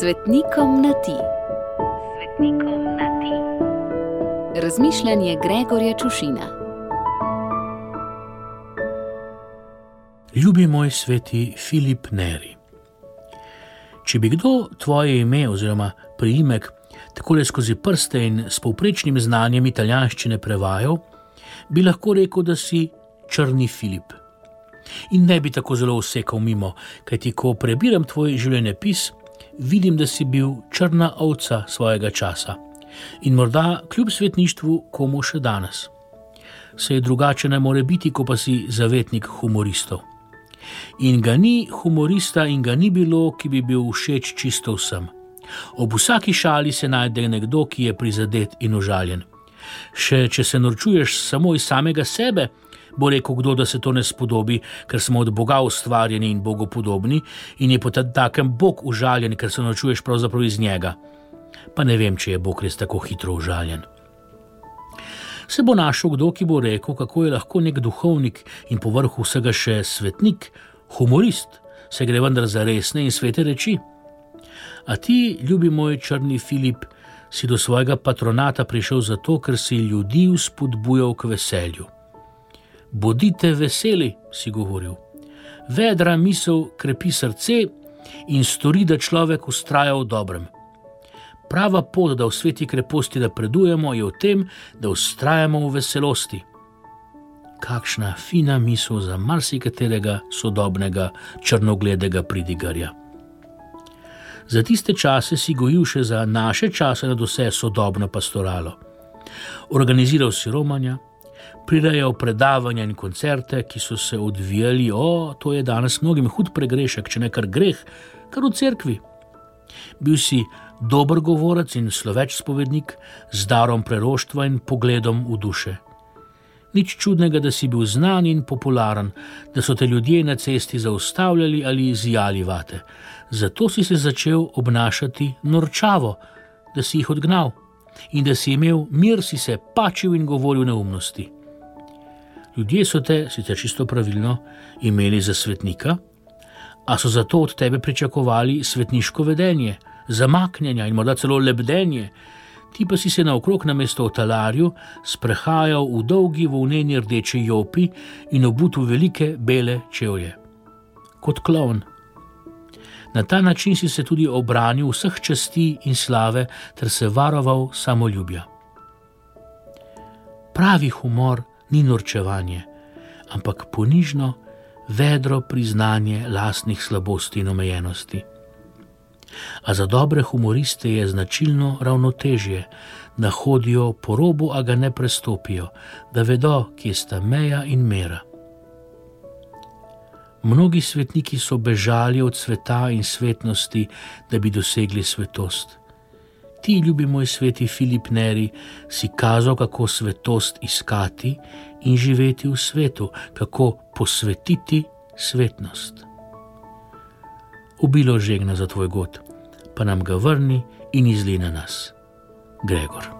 Svetnikom na ti. Svetnikom na ti. Razmišljanje Gregorja Čušina. Ljubi moj sveti Filip Neri. Če bi kdo tvoje ime oziroma priimek tako skozi prste in s povprečnim znanjem italijanščine prevajal, bi lahko rekel, da si črni Filip. In ne bi tako zelo usekal mimo, kajti ko prebiram tvoj življenjepis, vidim, da si bil črna ovca svojega časa in morda kljub svetništvu komu še danes. Se je drugače ne more biti, ko pa si zavetnik humoristov. In ga ni humorista, in ga ni bilo, ki bi bil všeč čisto vsem. Ob vsaki šali se najde nekdo, ki je prizadet in užaljen. Še če se norčuješ samo iz samega sebe, bo rekel kdo, da se to ne spodobi, ker smo od Boga ustvarjeni in Bogu podobni, in je potem takem Bog užaljen, ker se norčuješ pravzaprav iz njega. Pa ne vem, če je Bog res tako hitro užaljen. Se bo našel kdo, ki bo rekel, kako je lahko nek duhovnik in povrhu vsega še svetnik, humorist, se gre vendar za resne in svete reči. A ti, ljubi moj črni Filip, si do svojega patronata prišel zato, ker si ljudi vzpodbujal k veselju. Bodite veseli, si govoril. Vedra misel krepi srce in stori, da človek ustraja v dobrem. Prava pot, da v sveti kreposti napredujemo, je v tem, da ustrajamo v veselosti. Kakšna fina misel za marsikaterega sodobnega črnogledega pridigarja. Za tiste čase si gojil še za naše čase, da vse sodobno pastoralo. Organiziral si romanja, prirejal predavanja in koncerte, ki so se odvijali, o, to je danes mnogim hud pregrešek, če ne kar greh, kar v cerkvi. Bil si dober govorec in sloveč spovednik, z darom preroštva in pogledom v duše. Nič čudnega, da si bil znan in popularen, da so te ljudje na cesti zaustavljali ali izjali vate. Zato si se začel obnašati norčavo, da si jih odgnal in da si imel mir, si se pačil in govoril neumnosti. Ljudje so te, sicer čisto pravilno, imeli za svetnika, a so zato od tebe pričakovali svetniško vedenje, zamaknjenje in morda celo lebdenje. Ti pa si se naokrog na mesto v talarju sprehajal v dolgi volneni rdeči jopi in obut v velike bele čevlje. Kot klovn. Na ta način si se tudi obranil vseh časti in slave, ter se varoval samoljubja. Pravi humor ni norčevanje, ampak ponižno, vedro priznanje lastnih slabosti in omejenosti. A za dobre humoriste je značilno ravnotežje, da hodijo po robu, a ga ne prestopijo, da vedo, kje sta meja in mera. Mnogi svetniki so bežali od sveta in svetnosti, da bi dosegli svetost ti, ljubi moj sveti Filip Neri, si kazal, kako svetost iskati in živeti v svetu, kako posvetiti svetnost. Ubilo žegna za tvoj god, pa nam ga vrni in izli na nas, Gregor.